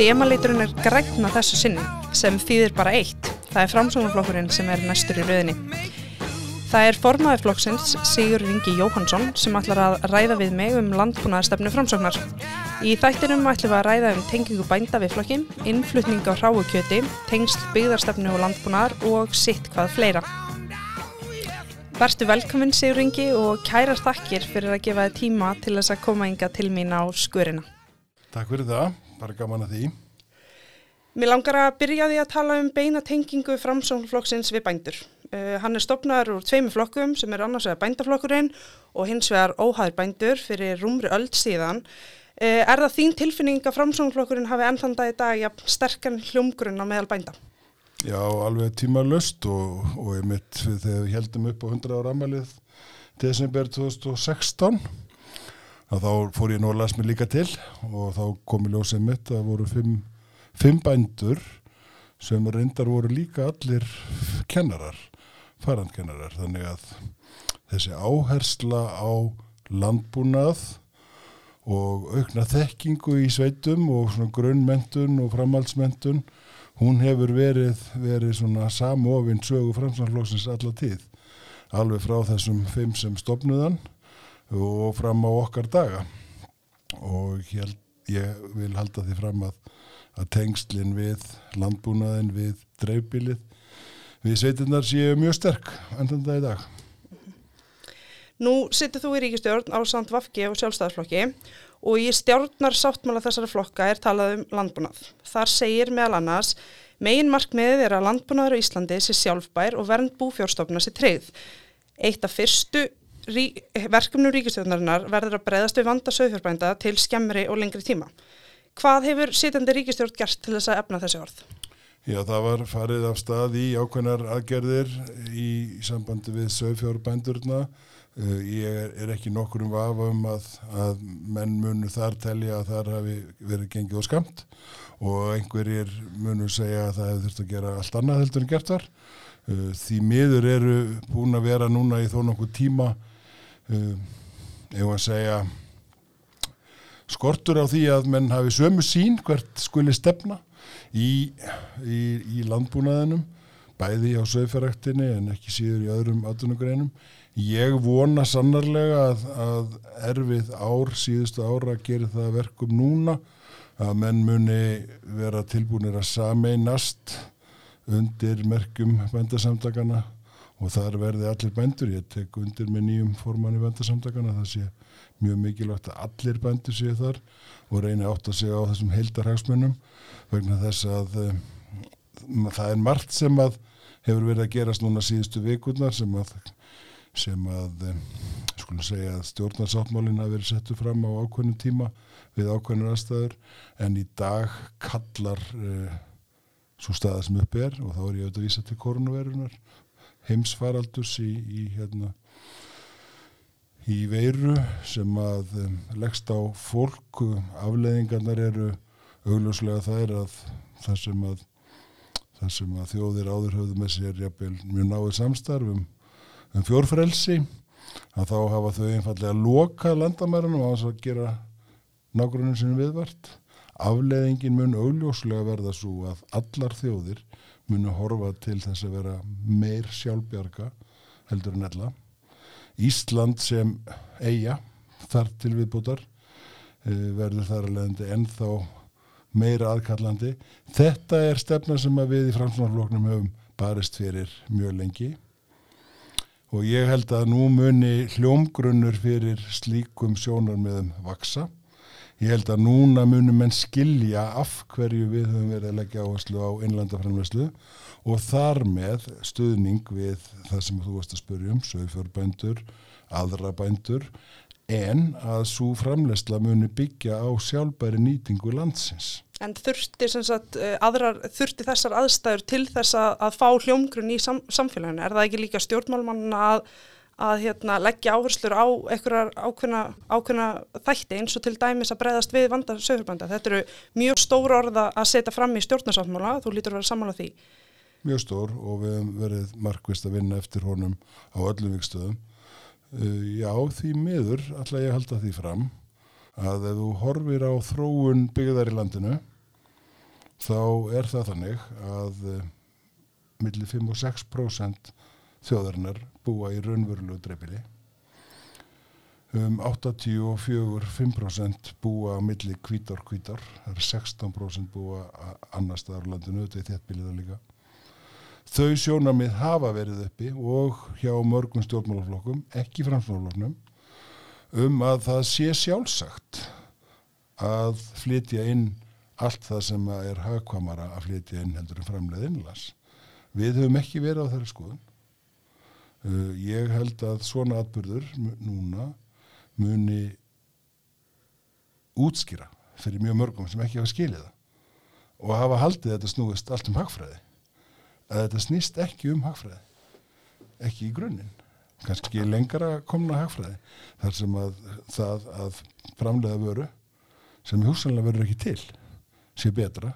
Þemaliturinn er grætna þessu sinni sem þýðir bara eitt. Það er framsóknarflokkurinn sem er næstur í rauðinni. Það er formaður flokksins Sigur Ringi Jóhansson sem ætlar að ræða við mig um landbúnaðarstefnu framsóknar. Í þættinum ætlum við að ræða um tengingu bænda við flokkin, innflutning á hráukjöti, tengsl byggðarstefnu og landbúnaðar og sitt hvað fleira. Vertu velkominn Sigur Ringi og kærar þakkir fyrir að gefa þið tíma til þess að koma ynga til mín á skurina. Takk fyrir það, bara gaman að því. Mér langar að byrja því að tala um beina tengingu framsóknarflokksins við bændur. Uh, hann er stopnaður úr tveimu flokkum sem er annars vegar bændaflokkurinn og hins vegar óhæður bændur fyrir rúmri öll síðan. Uh, er það þín tilfinning að framsóknarflokkurinn hafi ennþann dag í dag ja, sterkan hljómgrunn á meðal bænda? Já, alveg tímalust og, og ég mitt þegar við heldum upp á 100 ára amalið desember 2016 að þá fór ég nú að las mér líka til og þá kom í ljósið mitt að voru fimm, fimm bændur sem reyndar voru líka allir kennarar farandkennarar. Þannig að þessi áhersla á landbúnað og aukna þekkingu í sveitum og svona grunnmentun og framhaldsmentun hún hefur verið, verið svona samofinn sögu framsanflóksins alla tíð. Alveg frá þessum fimm sem stopnuðan og fram á okkar daga og ég, ég vil halda því fram að, að tengslinn við landbúnaðin við dreifbilið við sveitinnar séu mjög sterk endan það í dag. Nú sittur þú í ríkistjórn á samt Vafki og sjálfstæðarflokki og í stjórnar sáttmála þessara flokka er talað um landbúnað. Þar segir meðal annars megin markmiðið er að landbúnaður á Íslandi sé sjálfbær og vernd búfjórstofna sé treyð. Eitt af fyrstu rí, verkefnum ríkistjórnarinnar verður að breyðast við vanda sögfjörbænda til skemmri og lengri tíma. Hvað hefur sittandi ríkistjórn gert til þess að efna þessi orð? Já, það var farið af stað í ákveðnar aðgerðir í sambandi við sögfjórbændurna. Uh, ég er, ekki nokkur um vafa um að, að menn munu þar telja að þar hafi verið gengið og skamt og einhverjir munu segja að það hefur þurft að gera allt annað heldur en gert var. Uh, því miður eru búin að vera núna í þó nokkuð tíma, uh, ef að segja, skortur á því að menn hafi sömu sín hvert skuli stefna í, í, í landbúnaðinum bæði á sögferæktinni en ekki síður í öðrum atvinnugreinum. Ég vona sannarlega að, að erfið ár, síðustu ára gerir það verkum núna að menn muni vera tilbúinir að sameinast undir merkum bændasamtakana og þar verði allir bændur. Ég tek undir með nýjum formanni bændasamtakana það sé mjög mikilvægt að allir bændur séu þar og reyna átt að segja á þessum heildarhagsmunum vegna þess að um, það er margt sem að hefur verið að gerast núna síðustu vikurnar sem að, sem að um, skulum segja að stjórnarsáttmálin að verið settu fram á ákveðnum tíma við ákveðnur aðstæður en í dag kallar uh, svo staða sem upp er og þá er ég auðvitað að vísa til koronavirunar heimsfaraldus í, í hérna í veiru sem að um, leggst á fólk. Afleðingarnar eru augljóslega er að það sem að, það sem að þjóðir áður höfðu með sér jafnvel, mjög náið samstarfum um fjórfrelsi að þá hafa þau einfallega að loka landamærunum á þess að gera nágrunum sinni viðvart. Afleðingin mun augljóslega verða svo að allar þjóðir munu horfa til þess að vera meir sjálfbjarga heldur en ella Ísland sem eiga þar til viðbútar eh, verður þar að leiðandi ennþá meira aðkallandi. Þetta er stefna sem við í framsvonarfloknum höfum barist fyrir mjög lengi og ég held að nú muni hljómgrunnur fyrir slíkum sjónar meðum vaksa. Ég held að núna munum menn skilja af hverju við höfum verið að leggja áherslu á innlandaframlæslu og þar með stuðning við það sem þú varst að spyrja um, sögfjörbændur, aðra bændur, en að svo framlegsla muni byggja á sjálfbæri nýtingu landsins. En þurfti, sagt, eh, aðrar, þurfti þessar aðstæður til þess að fá hljómgrunn í sam, samfélaginu? Er það ekki líka stjórnmálmann að, að hérna, leggja áherslur á einhverjar ákveðna, ákveðna þætti eins og til dæmis að breyðast við vandar sögurbanda? Þetta eru mjög stór orða að setja fram í stjórnarsáttmála, þú lítur að vera saman á því. Mjög stór og við hefum verið markvist að vinna eftir honum á öllum vikstöðum Uh, já, því miður ætla ég að halda því fram að ef þú horfir á þróun byggðar í landinu þá er það þannig að uh, millir 5 og 6% þjóðarinnar búa í raunverulegu dreifili um 84-5% búa á milli kvítar-kvítar, það er 16% búa annar staðar á landinu, þetta er þéttbiliða líka. Þau sjónamið hafa verið uppi og hjá mörgum stjórnmálaflokkum, ekki framstofloknum, um að það sé sjálfsagt að flytja inn allt það sem er hagkvamara að flytja inn heldur en framleið innlas. Við höfum ekki verið á þeirri skoðun. Uh, ég held að svona atbyrður núna muni útskýra fyrir mjög mörgum sem ekki hafa skilið það og hafa haldið þetta snúist allt um hagfræði. Að þetta snýst ekki um hagfræði ekki í grunninn kannski lengra komna hagfræði þar sem að það að framlega vöru sem húsanlega verður ekki til sé betra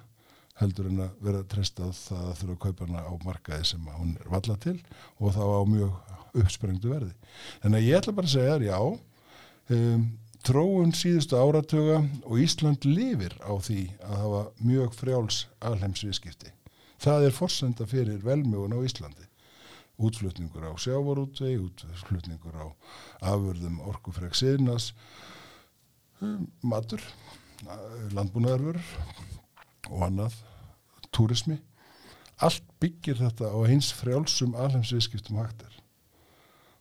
heldur en að vera treyst að það þurfa að kaupa hana á markaði sem hún er valla til og þá á mjög uppsprengtu verði. En að ég ætla bara að segja þér já um, tróun síðustu áratuga og Ísland lifir á því að hafa mjög frjáls alheimsviðskipti. Það er forsenda fyrir velmjögun á Íslandi. Útflutningur á sjávarútvei, útflutningur á afurðum orkufreg síðnas, um, matur, landbúnaðarfur og annað, túrismi. Allt byggir þetta á eins frjálsum alheimsviðskiptum hægtir.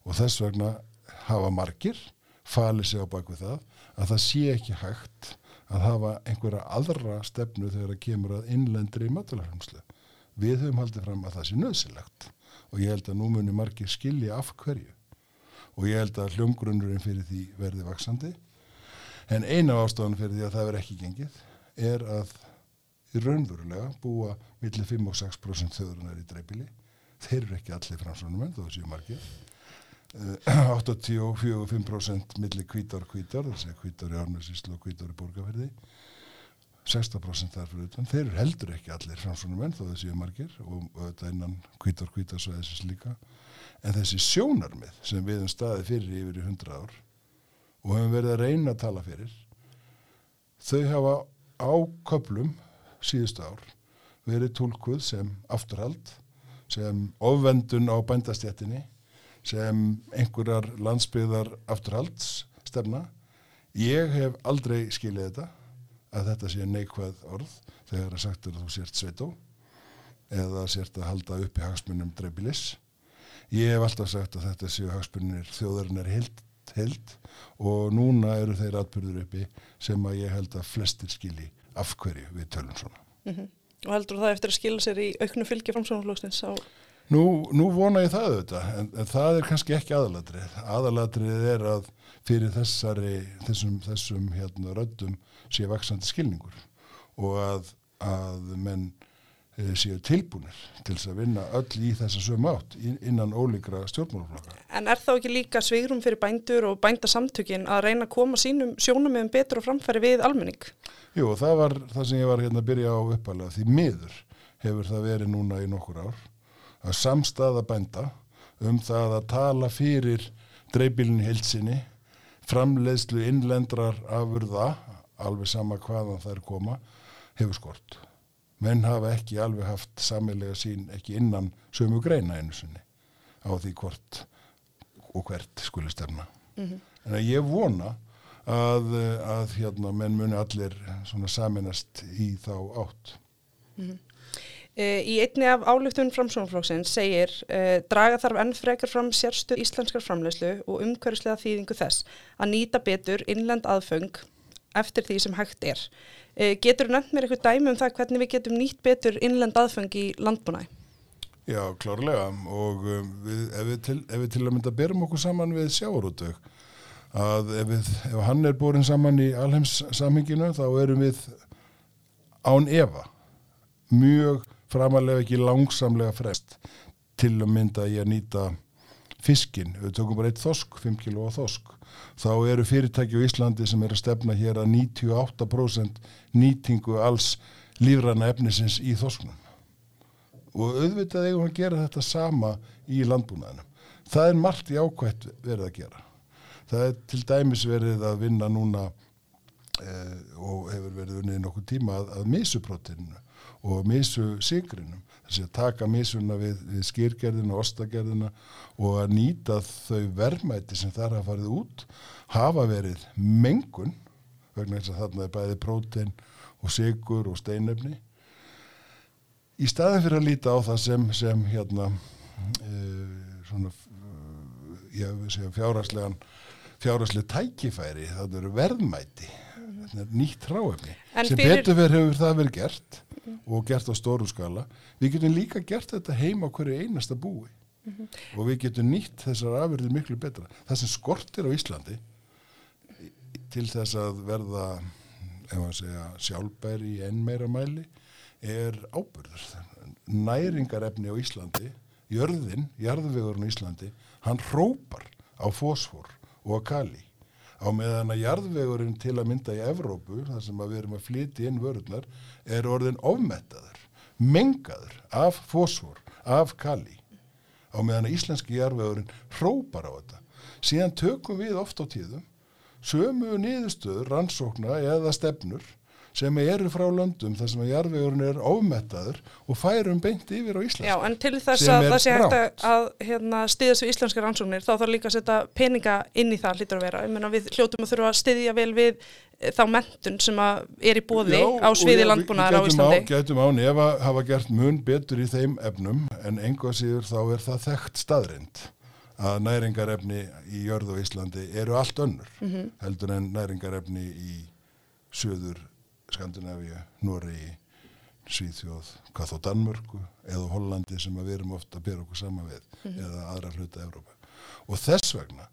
Og þess vegna hafa margir falið sig á bakvið það að það sé ekki hægt að hafa einhverja aðra stefnu þegar það kemur að innlendri matalarhumslu. Við höfum haldið fram að það sé nöðsilegt og ég held að nú munir margir skilja af hverju og ég held að hljómgrunnurinn fyrir því verði vaksandi en eina ástofan fyrir því að það verði ekki gengið er að í raunverulega búa millir 5 og 6% þjóðurinnar í dreifbili þeir eru ekki allir framsvonum en þó séu margir. 84-5% millir kvítar kvítar, þess að kvítar í Árnarsíslu og kvítar í Borgaferði 16% þar fyrir utan. Þeir eru heldur ekki allir framsvonum menn þó þessi er margir og þetta innan kvítar kvítar svo þessis líka. En þessi sjónarmið sem við höfum staðið fyrir yfir í 100 ár og höfum verið að reyna að tala fyrir þau hafa á köplum síðustu ár verið tólkuð sem afturhald sem ofvendun á bændastjættinni sem einhverjar landsbyðar afturhalds stefna. Ég hef aldrei skilið þetta að þetta sé neikvæð orð þegar það sagt er að þú sért sveitó eða sért að halda upp í hagsmunum dreibilis. Ég hef alltaf sagt að þetta séu hagsmunir þjóðarinn er heilt, heilt og núna eru þeir atbyrður uppi sem að ég held að flestir skilji af hverju við tölum svona. Mm -hmm. Og heldur það eftir að skilja sér í auknu fylgi framsvonarflóksnins á Nú, nú vona ég það auðvitað, en, en það er kannski ekki aðalatrið. Aðalatrið er að fyrir þessari, þessum, þessum hérna, röddum sé vaksandi skilningur og að, að menn séu tilbúinir til þess að vinna öll í þessa sömu átt innan ólíkra stjórnmálaflokka. En er þá ekki líka svigrum fyrir bændur og bændasamtökin að reyna að koma sínum sjónum meðan betur og framfæri við almenning? Jú, það var það sem ég var hérna að byrja á uppalega. Því miður hefur það verið núna í nokkur ár að samstaða bænda um það að tala fyrir dreifbílinni heilsinni, framleiðslu innlendrar afurða, alveg sama hvaðan þær koma, hefur skort. Menn hafa ekki alveg haft samilega sín ekki innan sömu greina einu sinni á því hvort og hvert skuli stefna. Mm -hmm. En ég vona að, að hérna, menn muni allir saminast í þá átt. Mm -hmm. Í einni af álöftun framsónaflokksins segir uh, draga þarf enn frekar fram sérstu íslenskar framlegslu og umhverfislega þýðingu þess að nýta betur innlend aðföng eftir því sem hægt er. Uh, getur þú nefnt mér eitthvað dæmi um það hvernig við getum nýtt betur innlend aðföng í landbúnæði? Já, klárlega og um, við, ef, við til, ef við til að mynda berum okkur saman við sjávarútök að ef, við, ef hann er borin saman í alheimssamhenginu þá erum við án Eva mjög framalega ekki langsamlega frest til að mynda í að nýta fiskin, við tökum bara eitt þosk 5 kilo á þosk þá eru fyrirtæki á Íslandi sem er að stefna hér að 98% nýtingu alls lífræna efnisins í þosknum og auðvitað eigum að gera þetta sama í landbúnaðinu það er margt í ákvæmt verið að gera. Það er til dæmis verið að vinna núna eh, og hefur verið unnið nokkuð tíma að, að misu próteininu og misu sigrinum þessi að taka misuna við, við skýrgerðina, ostagerðina og að nýta þau verðmæti sem þar hafa farið út hafa verið mengun vegna þess að þarna er bæði prótein og sigur og steinefni. Í staðin fyrir að líta á það sem, sem hérna uh, svona uh, segja fjárhagslegan fjárhagslega tækifæri það eru verðmæti er nýtt ráefni sem fyrir- betur verið hefur það verið gert og gert á stóru skala. Við getum líka gert þetta heima á hverju einasta búi. Og við getum nýtt þessar afurðir miklu betra. Það sem skortir á Íslandi til þess að verða segja sjálfbæri í enn meira mæli er ábyrður næringarefni á Íslandi jörðin, jarðvegurinn á Íslandi hann hrópar á fósfor og á kali á meðan að jarðvegurinn til að mynda í Evrópu, þar sem við erum að flytja inn vörurnar, er orðin ofmettaður, mengaður af fósfor, af kali á meðan að íslenski jarðvegurinn hrópar á þetta. Síðan tökum við oft á tíðum sömu niðurstöður, rannsókna eða stefnur sem eru frá löndum þar sem að jarðvegurinn er ofmettaður og færum beint yfir á Íslands. Já, en til þess að það sé hægt að, að hérna, stiðast við íslenska rannsóknir þá þarf líka að setja peninga inn í það hlýtur að vera. Ég meina við hljótum að þurfa að stiðja vel við eh, þá mentun sem er í bóði Já, á sviði landbúnaðar á við Íslandi. Á, gætum á nefa hafa gert mun betur í þeim efnum en enga síður þá er það þekkt staðrind að næringarefni í jörðu Íslandi eru allt önnur Mhm. heldur en næringarefni í söður Skandinavíu, Noregi, Svíþjóð, hvað þó Danmörku eða Hollandi sem að við erum ofta að bera okkur saman við Mhm. eða aðra hluta Evrópa. Og þess vegna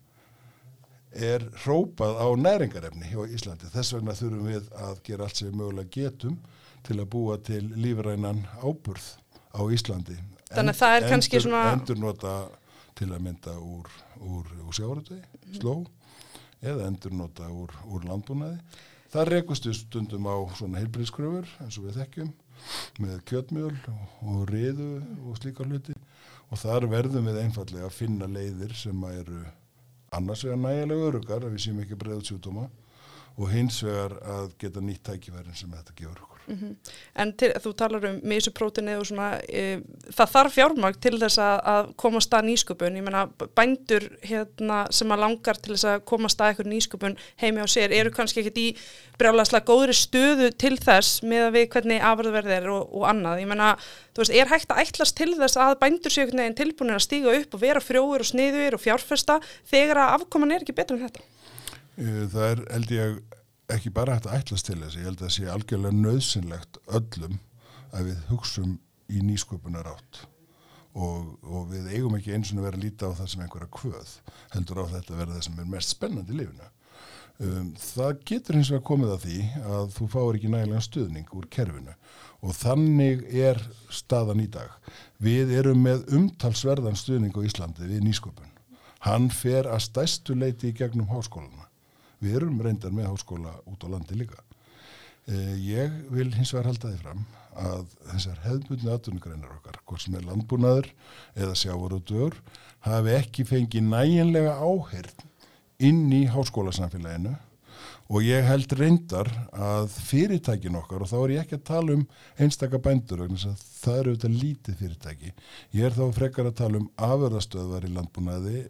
er hrópað á næringarefni hjá Íslandi. Þess vegna þurfum við að gera allt sem við mögulega getum til að búa til lífrænan áburð á Íslandi. Þannig að það er kannski svona- Endur nota til að mynda úr, úr, úr sjárategi, sló, eða endur nota úr, úr landbúnaði. Það rekustu stundum á svona heilbríðskröfur eins og við þekkjum með kjötmjöl og, riðu og slíkar hluti. Og þar verðum við einfallega að finna leiðir sem eru annars vegar nægilega örugar að við séum ekki breiðut sjúdóma og hins vegar að geta nýtt tækifærin sem þetta gefur okkur. En til, þú talar um misuprótinni og svona, e, það þarf fjármagn til þess að, að komast að nýsköpun. Ég meina bændur hérna, sem að langar til þess að komast að eitthvað nýsköpun heimi á sér eru kannski ekkert í brjálaslega góðri stöðu til þess með að við hvernig afröðverð er og, og annað. Ég meina, þú veist, er hægt að ætlast til þess að bændur séu einhvern veginn tilbúinir að stíga upp og vera frjóir og sniður og fjárfesta þegar að afkoman er ekki betur en þetta? Uh, Það er, held ég, ekki bara hægt að ætlast til þess, ég held að það sé algjörlega nöðsynlegt öllum að við hugsum í nýsköpunar átt og, og við eigum ekki eins og vera að líta á það sem einhverja kvöð, heldur á þetta að vera það sem er mest spennandi í lífinu. Um, það getur hins vegar komið að því að þú fáir ekki nægilega stuðning úr kerfinu og þannig er staðan í dag. Við erum með umtalsverðan stuðning á Íslandi við nýsköpun. Hann fer að stæstu leiti í gegnum háskólana. Við erum reyndar með háskóla út á landi líka. Eh, Ég vil hins vegar halda því fram að þessar hefðbundni atvinnugreinar okkar, hvort sem er landbúnaður eða sjávarútugur, hafi ekki fengið næginlega áheyrn inn í háskólasamfélaginu og ég held reyndar að fyrirtækin okkar, og þá er ég ekki að tala um einstaka bændur, vegna þess að það eru auðvitað lítið fyrirtæki. Ég er þá frekar að tala um aförðastöðvar í landbúnaði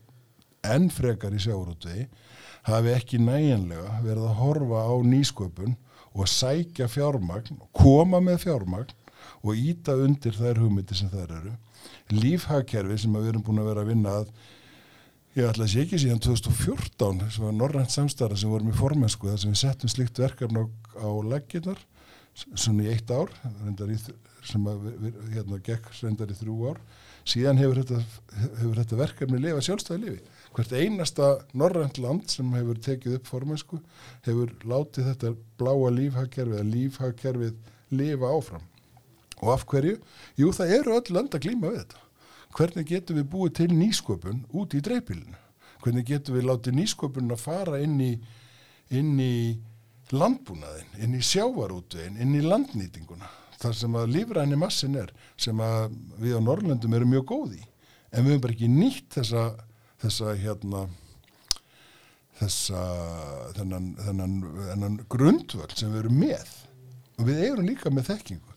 en frekar í sjávarútvegi hafi ekki næjanlega verið að horfa á nýsköpun og sækja fjármagn, koma með fjármagn og íta undir þær hugmyndi sem þær eru. Lífhagkerfi sem að við erum búin að vera að vinna að Ég ætla að sé ekki síðan 2014 sem var Norrænt samstarra sem vorum í formensku þar sem við settum slikt verkefni á, á legginnar svona í eitt ár í, sem að hérna gekk reyndar í þrjú ár síðan hefur þetta, hefur þetta verkefni lifa sjálfstæði lifi. Hvert einasta Norrænt land sem hefur tekið upp formensku hefur látið þetta bláa lífhagkerfið eða lífhagkerfið lifa áfram. Og af hverju? Jú, það eru öll land að glíma við þetta hvernig getum við búið til nýsköpun út í dreifbílinu? Hvernig getum við látið nýsköpun að fara inn í, inn í landbúnaðin, inn í sjávarútvegin, inn í landnýtinguna? Þar sem að lífræni massin er, sem að við á Norrlöndum erum mjög góði. En við höfum bara ekki nýtt þessa, þessa, hérna, þessa þennan, þennan, þennan grundvöld sem við erum með og við erum líka með þekkingu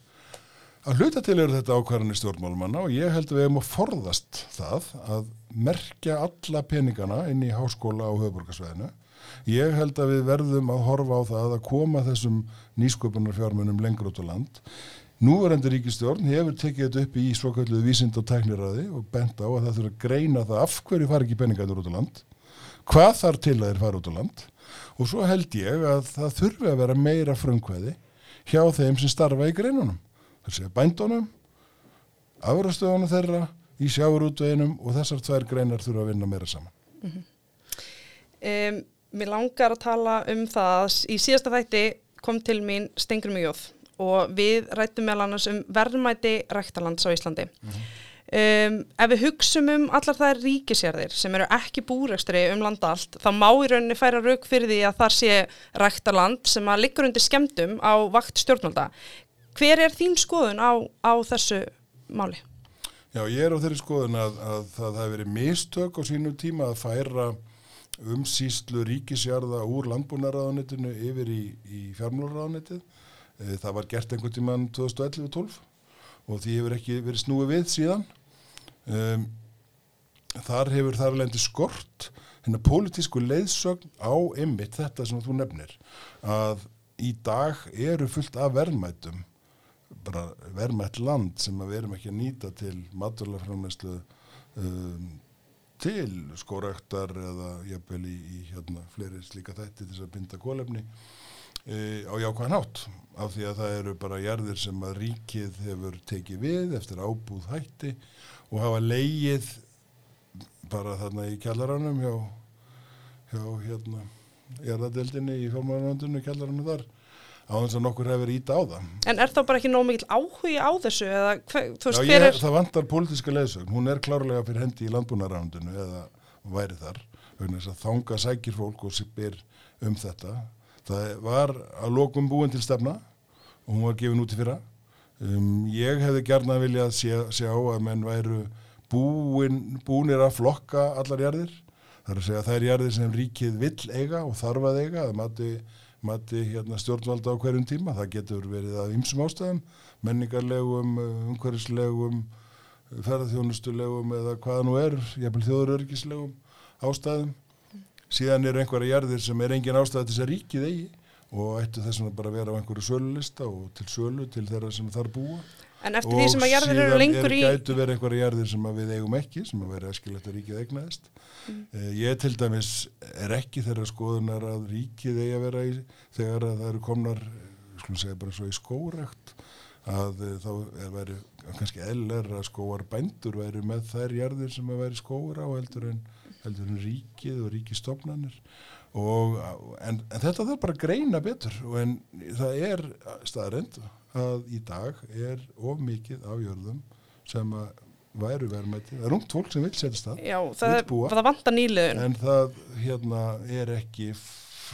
að hluta til eru þetta ákvarðanir stjórnmálumanna og ég held að við hefum að forðast það að merkja alla peningana inn í háskóla á höfuborgarsveðinu ég held að við verðum að horfa á það að koma þessum nýsköpunar fjármunum lengur út á land Núverandi ríkistjórn hefur tekið þetta upp í svokölluðu vísind og tækniræði og bent á að það þurfa að greina það af hverju fari ekki peningaður út á land, hvað þarf til að þeir fara út á land og svo held ég að það þurfi að vera meira frumkvæði hjá þeim sem starfa í greinunum. Það sé bændunum, afrastöðunum þeirra, í sjáurútveginum og þessar tvær greinar þurfa að vinna meira saman. Mm -hmm. um, mér langar að tala um það að í síðasta þætti kom til mín Stengrum í Jóð og við rættum meðal annars um verðmæti ræktalands á Íslandi. Mm -hmm. um, ef við hugsum um allar þær ríkisjærðir sem eru ekki búrækstri um landa allt, þá má í rauninni færa rauk fyrir því að þar sé ræktaland sem að liggur undir skemdum á vakt stjórnvalda. Hver er þín skoðun á, á þessu máli? Já, ég er á þeirri skoðun að, að það hefur verið mistök á sínu tíma að færa umsýslu ríkisjarða úr landbúnaráðanitinu yfir í, í fjármjölráðanitið Eh, það var gert einhvern tíman 2011-12 og því hefur ekki verið snúið við síðan. Þar hefur þar lendi skort hérna pólitísku leiðsögn á ymmit þetta sem þú nefnir að í dag eru fullt af verðmætum bara verðmætt land sem við erum ekki að nýta til maturlaframlæslu um, til skóraktar eða jafnvel í, í hérna, fleiri slíka þætti þess að binda kólefni e, á jákvæðan hátt af því að það eru bara jarðir sem að ríkið hefur tekið við eftir ábúð hætti og hafa leigið bara þarna í kjallaranum hjá, hjá hérna jarðadeldinni í fjármárandunni kjallaranum þar á þess að nokkur hefur íta á það. En er þá bara ekki nóg mikil áhugi á þessu? Eða, hver, veist, Já, ég, er... það vantar pólitíska leðsögn, hún er klárlega fyrir hendi í landbúnarándinu eða væri þar, þánga sækir fólk og spyr um þetta það var að lokum búin til stefna og hún var gefin út í fyrra um, ég hefði gerna viljað sjá, sjá að menn væru búin, búinir að flokka allar jarðir það er að segja að það er jarðir sem ríkið vill eiga og þarfað eiga það mati, mati hérna, stjórnvalda á hverjum tíma. Það getur verið að ymsum ástæðum menningarlegum, umhverfislegum ferðarþjónustulegum eða hvaða nú er, jæfnvel þjóðurörgislegum ástæðum. Síðan eru einhverja jarðir sem er engin ástæði til þess að ríkið eigi og ættu þess að bara vera á einhverju sölulista og til sölu til þeirra sem þar búa En eftir því sem að jarðir eru lengur í Og síðan gætu verið einhverja jarðir sem við eigum ekki sem að vera eskilegt að ríkið eignaðist. Mm. eh, Ég til dæmis er ekki þeirra skoðunar að ríkið eigi að vera í þegar að það eru komnar skulum segja bara svo í skórekt að eh, þá er verið kannski eðler að skóar bændur verið með þær jarðir sem að veri skóra á heldur en heldur en ríkið og ríkistofnanir og, en, en þetta þarf bara að greina betur og en það er staðrind að í dag er of mikið af jörðum sem að væru verðmætti, það er ungt fólk sem vil setja stað Já, það, það vantar nýluðun en það hérna er ekki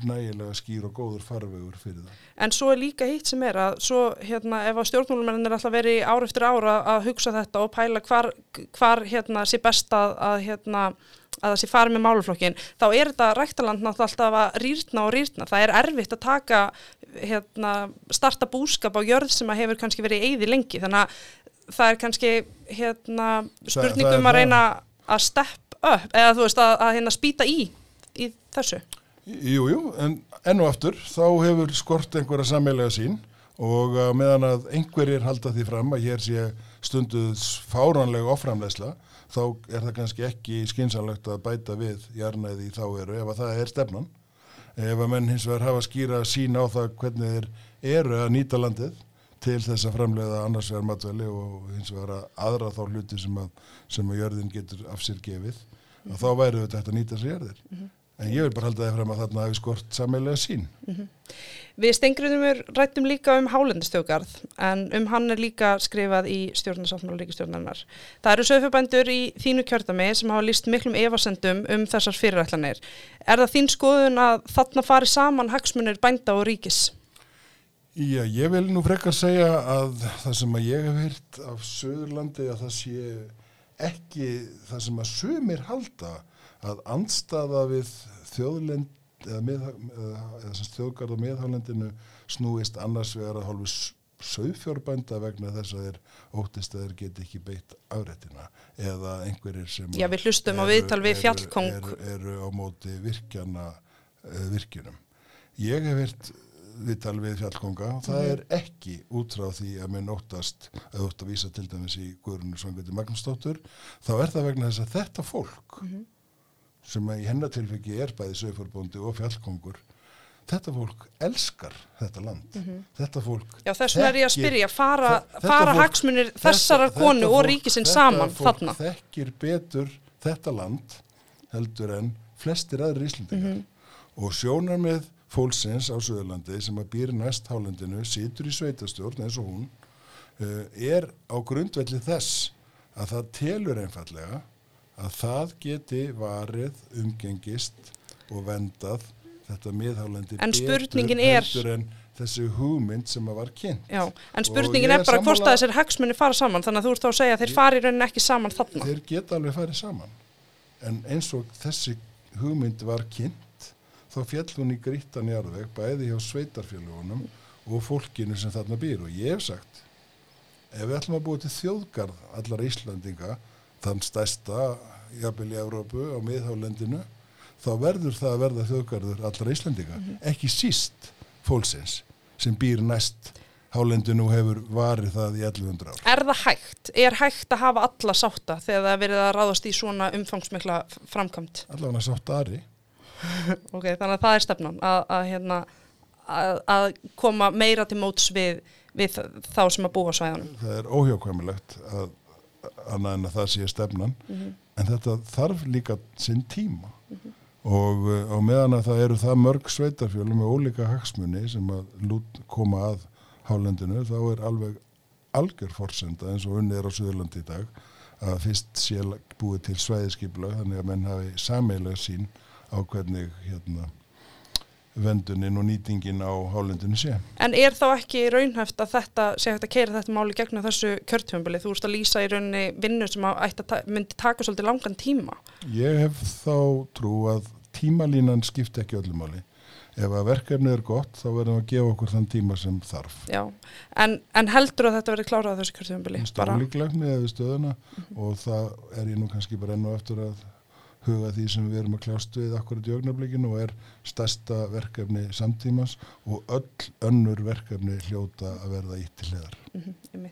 nægilega skýr og góður farvegur fyrir það. En svo er líka hitt sem er að svo hérna ef á stjórnmálumennir er alltaf verið ár eftir ára að hugsa þetta og pæla hvar, hvar hérna sé best að, að hérna að það sé farið með máluflokkin, þá er þetta ræktaland náttúrulega alltaf að rýrna og rýrna. Það er erfitt að taka, hérna, starta búskap á jörð sem að hefur kannski verið eigði lengi. Þannig að það er kannski, hérna, spurningum að reyna að stepp upp, eða þú veist, að, að hérna spýta í, í þessu. Jú, jú, en enn og aftur, þá hefur skort einhverja sammelega sín og meðan að einhverjir halda því fram að hér sé stunduðs fáranlega oframlegsla, þá er það kannski ekki skynsanlegt að bæta við jarnæði í þá eru ef að það er stefnan. Ef að menn hins vegar hafa skýra sín á það hvernig þeir eru að nýta landið til þess að framleiða annars vegar matveli og hins vegar að aðra þá hluti sem að, sem að jörðin getur af sér gefið, -hmm. þá væru þetta að nýta sér jörðir. Mm -hmm. En ég vil bara halda það fram að þarna hafi skort sammelega sín. Mm -hmm. Við stengriðum rættum líka um hálendistjókarð en um hann er líka skrifað í stjórnarsáttmála ríkistjórnarinnar. Það eru sögfjöbændur í þínu kjörtami sem hafa líst miklum evasendum um þessar fyrirætlanir. Er það þín skoðun að þarna fari saman hagsmunir bænda og ríkis? Já, ég vil nú frekar segja að það sem að ég hef hýrt af Söðurlandi að það sé ekki það sem að sömur halda að andstaða við þjóðlend, eða, mið, eða, þjóðgarð á miðhálendinu snúist annars vegar að hálfu sögfjórbænda vegna þess að þeir óttist að þeir geti ekki beitt afrættina eða einhverjir sem Já, við hlustum á viðtal við fjallkong. eru, eru, eru á móti virkjana uh, virkjunum. Ég hef hirt viðtal við fjallkonga og það Mhm. er ekki út frá því að menn óttast að ótt að vísa til dæmis í Guðrunu Svangviti Magnúsdóttur þá er það vegna þess að þetta fólk Mhm. Sem í hennatilfengi er bæði sögförbóndi og fjallkongur þetta fólk elskar þetta land þetta fólk. Já, þess vegna er ég að spyrja, fara, þetta fara fólk- hagsmunir þetta- þessara þetta konu og fólk- ríkisinn þetta saman fólk þarna. þekkir betur þetta land heldur en flestir aðri íslendingar Mhm. og sjónar með fólksins á Suðurlandi sem að býr næst hálendinu, situr í sveitastjórn eins og hún uh, er á grundvelli þess að það telur einfallega að það geti varið umgengist og vendað þetta miðhálendi En betur heldur en þessi hugmynd sem að var kynnt. Já, en spurningin er bara hvort að þessir hagsmunir fara saman, þannig að þú ert þá að segja að þeir fari í rauninni ekki saman þarna. þeir geta alveg farið saman. En eins og þessi hugmynd var kynnt þá fjall hún í grítan jarðveg bæði hjá sveitarfélagunum og fólkinu sem þarna býr. Og ég hef sagt ef við ætlum að búa til þjóðgarð allar Íslandinga þann stærsta jafnvel í Evrópu á miðhálendinu þá verður það að verða þjóðgarður allar Íslandinga ekki síst fólksins sem býr næst hálendinu hefur varið það í 1100 ár Er það hægt? Er hægt að hafa alla sátta þegar það er verið að ráðast í svona umfangsmikla framkvæmt? allavega sátt Ari Ok, þannig að það er stefnan að, að, hérna, að, að koma meira til móts við, við þá sem að búa á svæðunum. það er óhjákvæmilegt að annað en að það sé stefnan. En þetta þarf líka sinn tíma. Og uh, á meðan að það eru það mörg sveitarfjölu með ólíka hagsmunni sem að lút koma að hálendinu þá er alveg algjör forsenda eins og unnið er á Suðurlandi í dag að fyrst sé búið til svæðiskipla þannig að menn hafi sameilega sín á hvernig hérna vendunin og nýtingin á hálendinu sé. En er þá ekki raunhæft að þetta sé hægt að keira þetta máli gegnum þessu kjörtjöfumbili? Þú ert að lýsa í rauninni vinnu sem ta myndi taka svolítið langan tíma. Ég hef þá trú að tímalínan skipti ekki öllum máli. Ef að verkefnið er gott, þá verðum við að gefa okkur þann tíma sem þarf. Já, en, en heldur að þetta verði klárað þessu kjörtjöfumbili? Stálíklegt með við stöðuna og það er ég nú kannski bara enn og eftir að huga því sem við erum að kljást við akkurat í augnablikinu og er stærsta verkefni samtímas og öll önnur verkefni hljóta að verða ítt til hliðar. Mm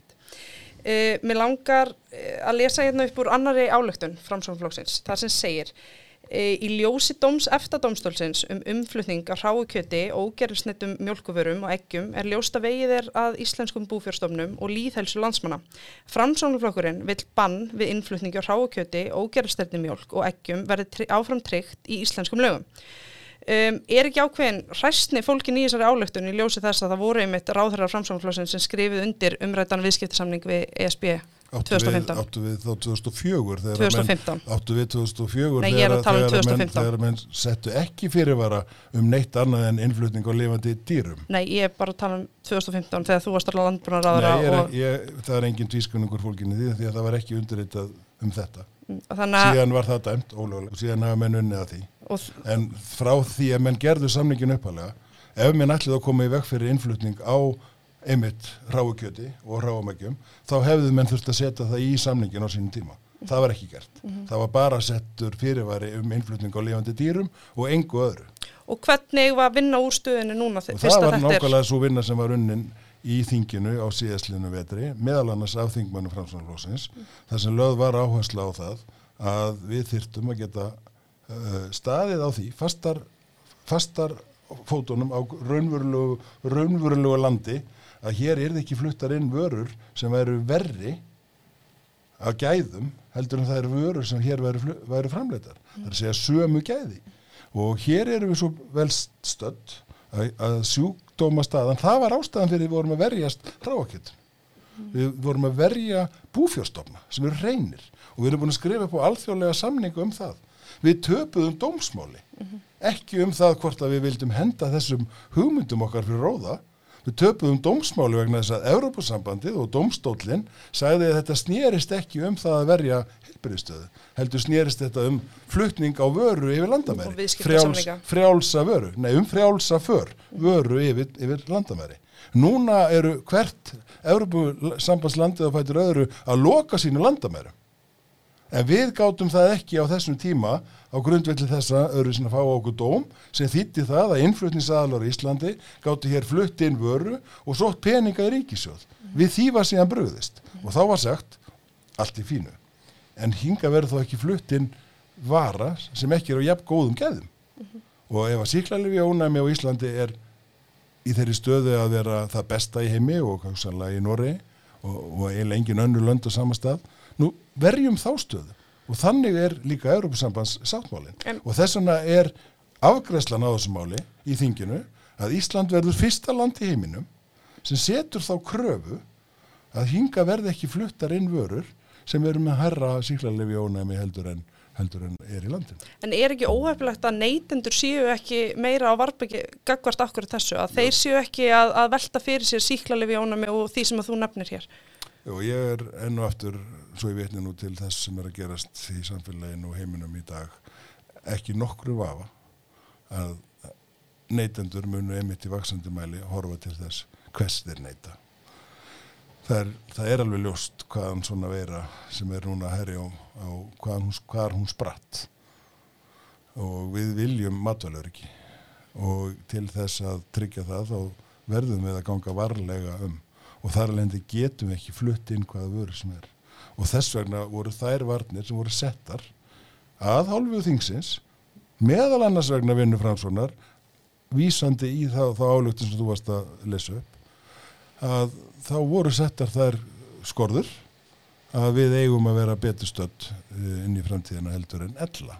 Uh, mér langar uh, að lesa hérna upp úr annari álöktun framsóknflokksins, þar sem segir í ljósi dóms eftadómstólsins um umflutning af hráu kjöti og ógerðsnettum mjölkuvörum og eggjum er ljósta vegið er að íslenskum búfjörstofnum og líðhelsu landsmanna. Framsóknflokkurinn vill bann við innflutningi af hráu kjöti, ógerðsnettum mjölk og eggjum verði áfram tryggt í íslenskum lögum. Um, er ekki ákveðin hræstni fólkin í þessari álöktun í ljósi þess að það voru einmitt ráðherrar framsáðanflósin sem skrifið undir umrættan viðskiptasamning við E ESB Áttu við, 2015. áttu við þá 2004 þegar að 2015. Menn, áttu við 2004 Nei, tala um þegar, menn, 2015. þegar menn settu ekki fyrirvara um neitt annað en innflutning á lifandi dýrum. Nei, ég er bara að tala um 2015 þegar þú varst alveg landbúnar Nei, ráðherra ég er, ég, það er engin tvískunningur fólkinni því því að það var ekki undirritað um þetta. og þannig Síðan var það dæmt ólögulega og síðan hafa menn unnið að því. og, En frá því að menn gerðu samningin uppalega, ef menn ætlið að koma í veg fyrir innflutning á einmitt ráukjöti og ráumækjum, þá hefðu menn þurft að setja það í samningin á sínum tíma. Það var ekki gert. Það var bara settur fyrirværi um innflutning á lifandi dýrum og engu öðru. og hvernig var vinna úr stöðinu núna Og fyrst það að var þetta er nákvæmlega svo vinna sem var unnin í þinginu á síðastlinu vetri, meðal annars af þingmannu framsvonarflósins, þar sem löð var áhersla á það að við þyrtum að geta uh, staðið á því, fastar, fastar fótunum á raunverulegu, raunverulegu landi, að hér er ekki fluttar inn vörur sem væru verri að gæðum heldur en það eru vörur sem hér væru, væru framleitar. Það er að segja sömu gæði. Og hér erum við svo vel stödd að, að sjúkdóma staðan, það var ástæðan fyrir við vorum að verjast hráakjöld. Við vorum að verja búfjárstofna sem eru reynir og við erum búin að skrifa upp á alþjóðlega samningu um það. Við töpuðum dómsmáli, ekki um það hvort að við vildum henda þessum hugmyndum okkar fyrir róða, Við töpuðum dómsmáli vegna þess að Európusambandið og dómstólinn sagði að þetta snýrist ekki um það að verja heilbyrðistöðu. Heldur snýrist þetta um flutning á vöru yfir landamæri. viðskiptasamninga. frjálsa vöru. Nei, um frjálsa för vöru yfir, yfir landamæri. Núna eru hvert Európusambandslandið á fætur öðru að loka sínu landamæru. En við gátum það ekki á þessum tíma á grundvelli þessa öðru sinna fá okkur dóm sem þýtti það að innflutningsaðalar í Íslandi gáttu hér flutt inn vöru og sótt peninga í ríkisjóð. Við því var síðan bröðist og þá var sagt allt í fínu. En hinga verður þó ekki flutt inn vara sem ekki er á jafn góðum geðum. Og ef að síklarlefi ónæmi á Íslandi er í þeirri stöðu að vera það besta í heimi og kannski í Noregi og, og eiginlega engin önnur lönd á sama stað, nú verjum þá stöðu og þannig er líka Európusambands sáttmálin En- og þess vegna er afgræslan á þessu máli í þinginu að Ísland verður fyrsta land í heiminum sem setur þá kröfu að hinga verði ekki fluttar inn vörur sem eru með herra síklarlefi ónæmi heldur en, heldur en er í landinu. En er ekki óhefilegt að neytendur séu ekki meira á varbyggi gagvart akkur þessu, að þeir séu ekki að, að velta fyrir sér síklarlefi ónami og því sem að þú nefnir hér? Og ég er enn og aftur, svo ég vitni nú til þess sem er að gerast í samfélaginu og heiminum í dag, ekki nokkru vafa að neytendur munu einmitt í vaksandi mæli horfa til þess hvers þeir neyta. Það er, það er alveg ljóst hvaðan svona veira sem er núna að herja á, á hvaðan hún, hvar hún spratt. Og við viljum matvæluriki og til þess að tryggja það þá verðum við að ganga varlega um og þar alveg getum við ekki flutt inn hvaða vöru sem er. Og þess vegna voru þær varnir sem voru settar að hálfu þingsins meðal annars vegna vinnu framsvonar vísandi í þá, þá álugtin sem þú varst að lesa upp að þá voru settar þær skorður að við eigum að vera betur stödd eh, inn í framtíðina heldur en ella.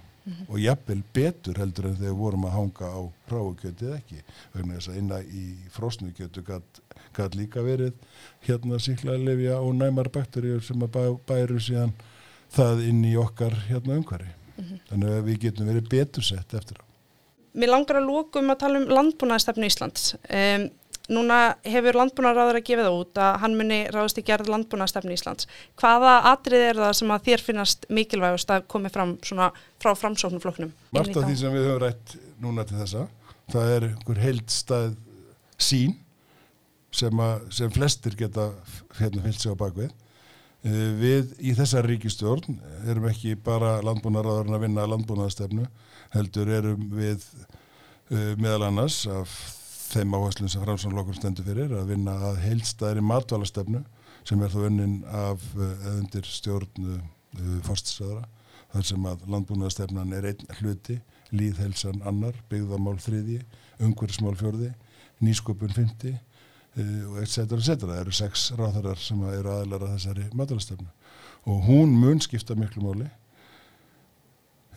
Og jafnvel betur heldur en þegar vorum að hanga á ráukjötið ekki. Vegna þess að inna í frosnugjötu gæt líka verið hérna síklarlefja og næmar bakteríur sem að bæ, bæru síðan það inn í okkar hérna umhverfi þannig að við getum verið betur sett eftir á Mér langar að lókum að tala um landbúnaðastefnu Íslands. Um, núna hefur landbúnaðaráður að gefa það út að hann muni ráðast í gerð landbúnaðastefnu Íslands. Hvaða atrið er það sem að þér finnast mikilvægust að komi fram svona frá framsóknuflokknum? Margt af því sem við höfum rætt núna til þessa, það er einhver heildstæð sín sem, að, sem flestir geta hérna fyllt sig á bakvið. Eh, Við í þessar ríkistjórn erum ekki bara landbúnaðaráðurinn að vinna landbúnaðastefnu, heldur erum við uh, meðal annars af þeim áherslum sem framsvonlokkur stendur fyrir að vinna að heildstæðri matvælastefnu sem er þó unnin af uh, undir stjórn forstisöðra þar sem að landbúnaðastefnan er einn hluti, líðhelsan annar, byggðamál þriði, umhverfismál fjörði, nýsköpun fymti og et cetera, et cetera. Það eru sex ráðarar sem eru aðlar að þessari matvælastefnu og hún mun skipta miklu máli.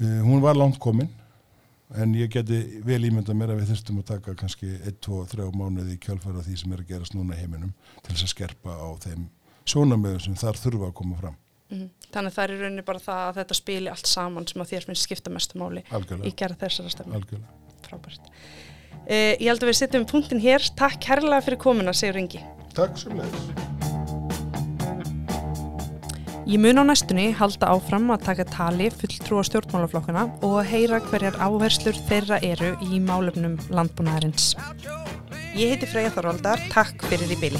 Uh, hún var langt komin en ég geti vel ímynda mér að við þurftum að taka kannski 1, 2, 3 mánuði í kjálfæra því sem er að gerast núna í heiminum til þess að skerpa á þeim sjónamöðum sem þar þurfa að koma fram. Mm Þannig það er í rauninni bara það að þetta spili allt saman sem að þér finnst skipta mestu máli í Algjörlega, gerð þessara stefnu. algjörlega. Frábært. Uh, ég held að við setjum punktin hér. Takk kærlega fyrir komuna, Sigur Ingi. Takk sem leiðis. Ég mun á næstunni halda áfram að taka tali fulltrúa stjórnmálaflokkuna og að heyra hverjar áherslur þeirra eru í málefnum landbúnaðarins. Ég heiti Freyja Þorvaldar, takk fyrir í byli.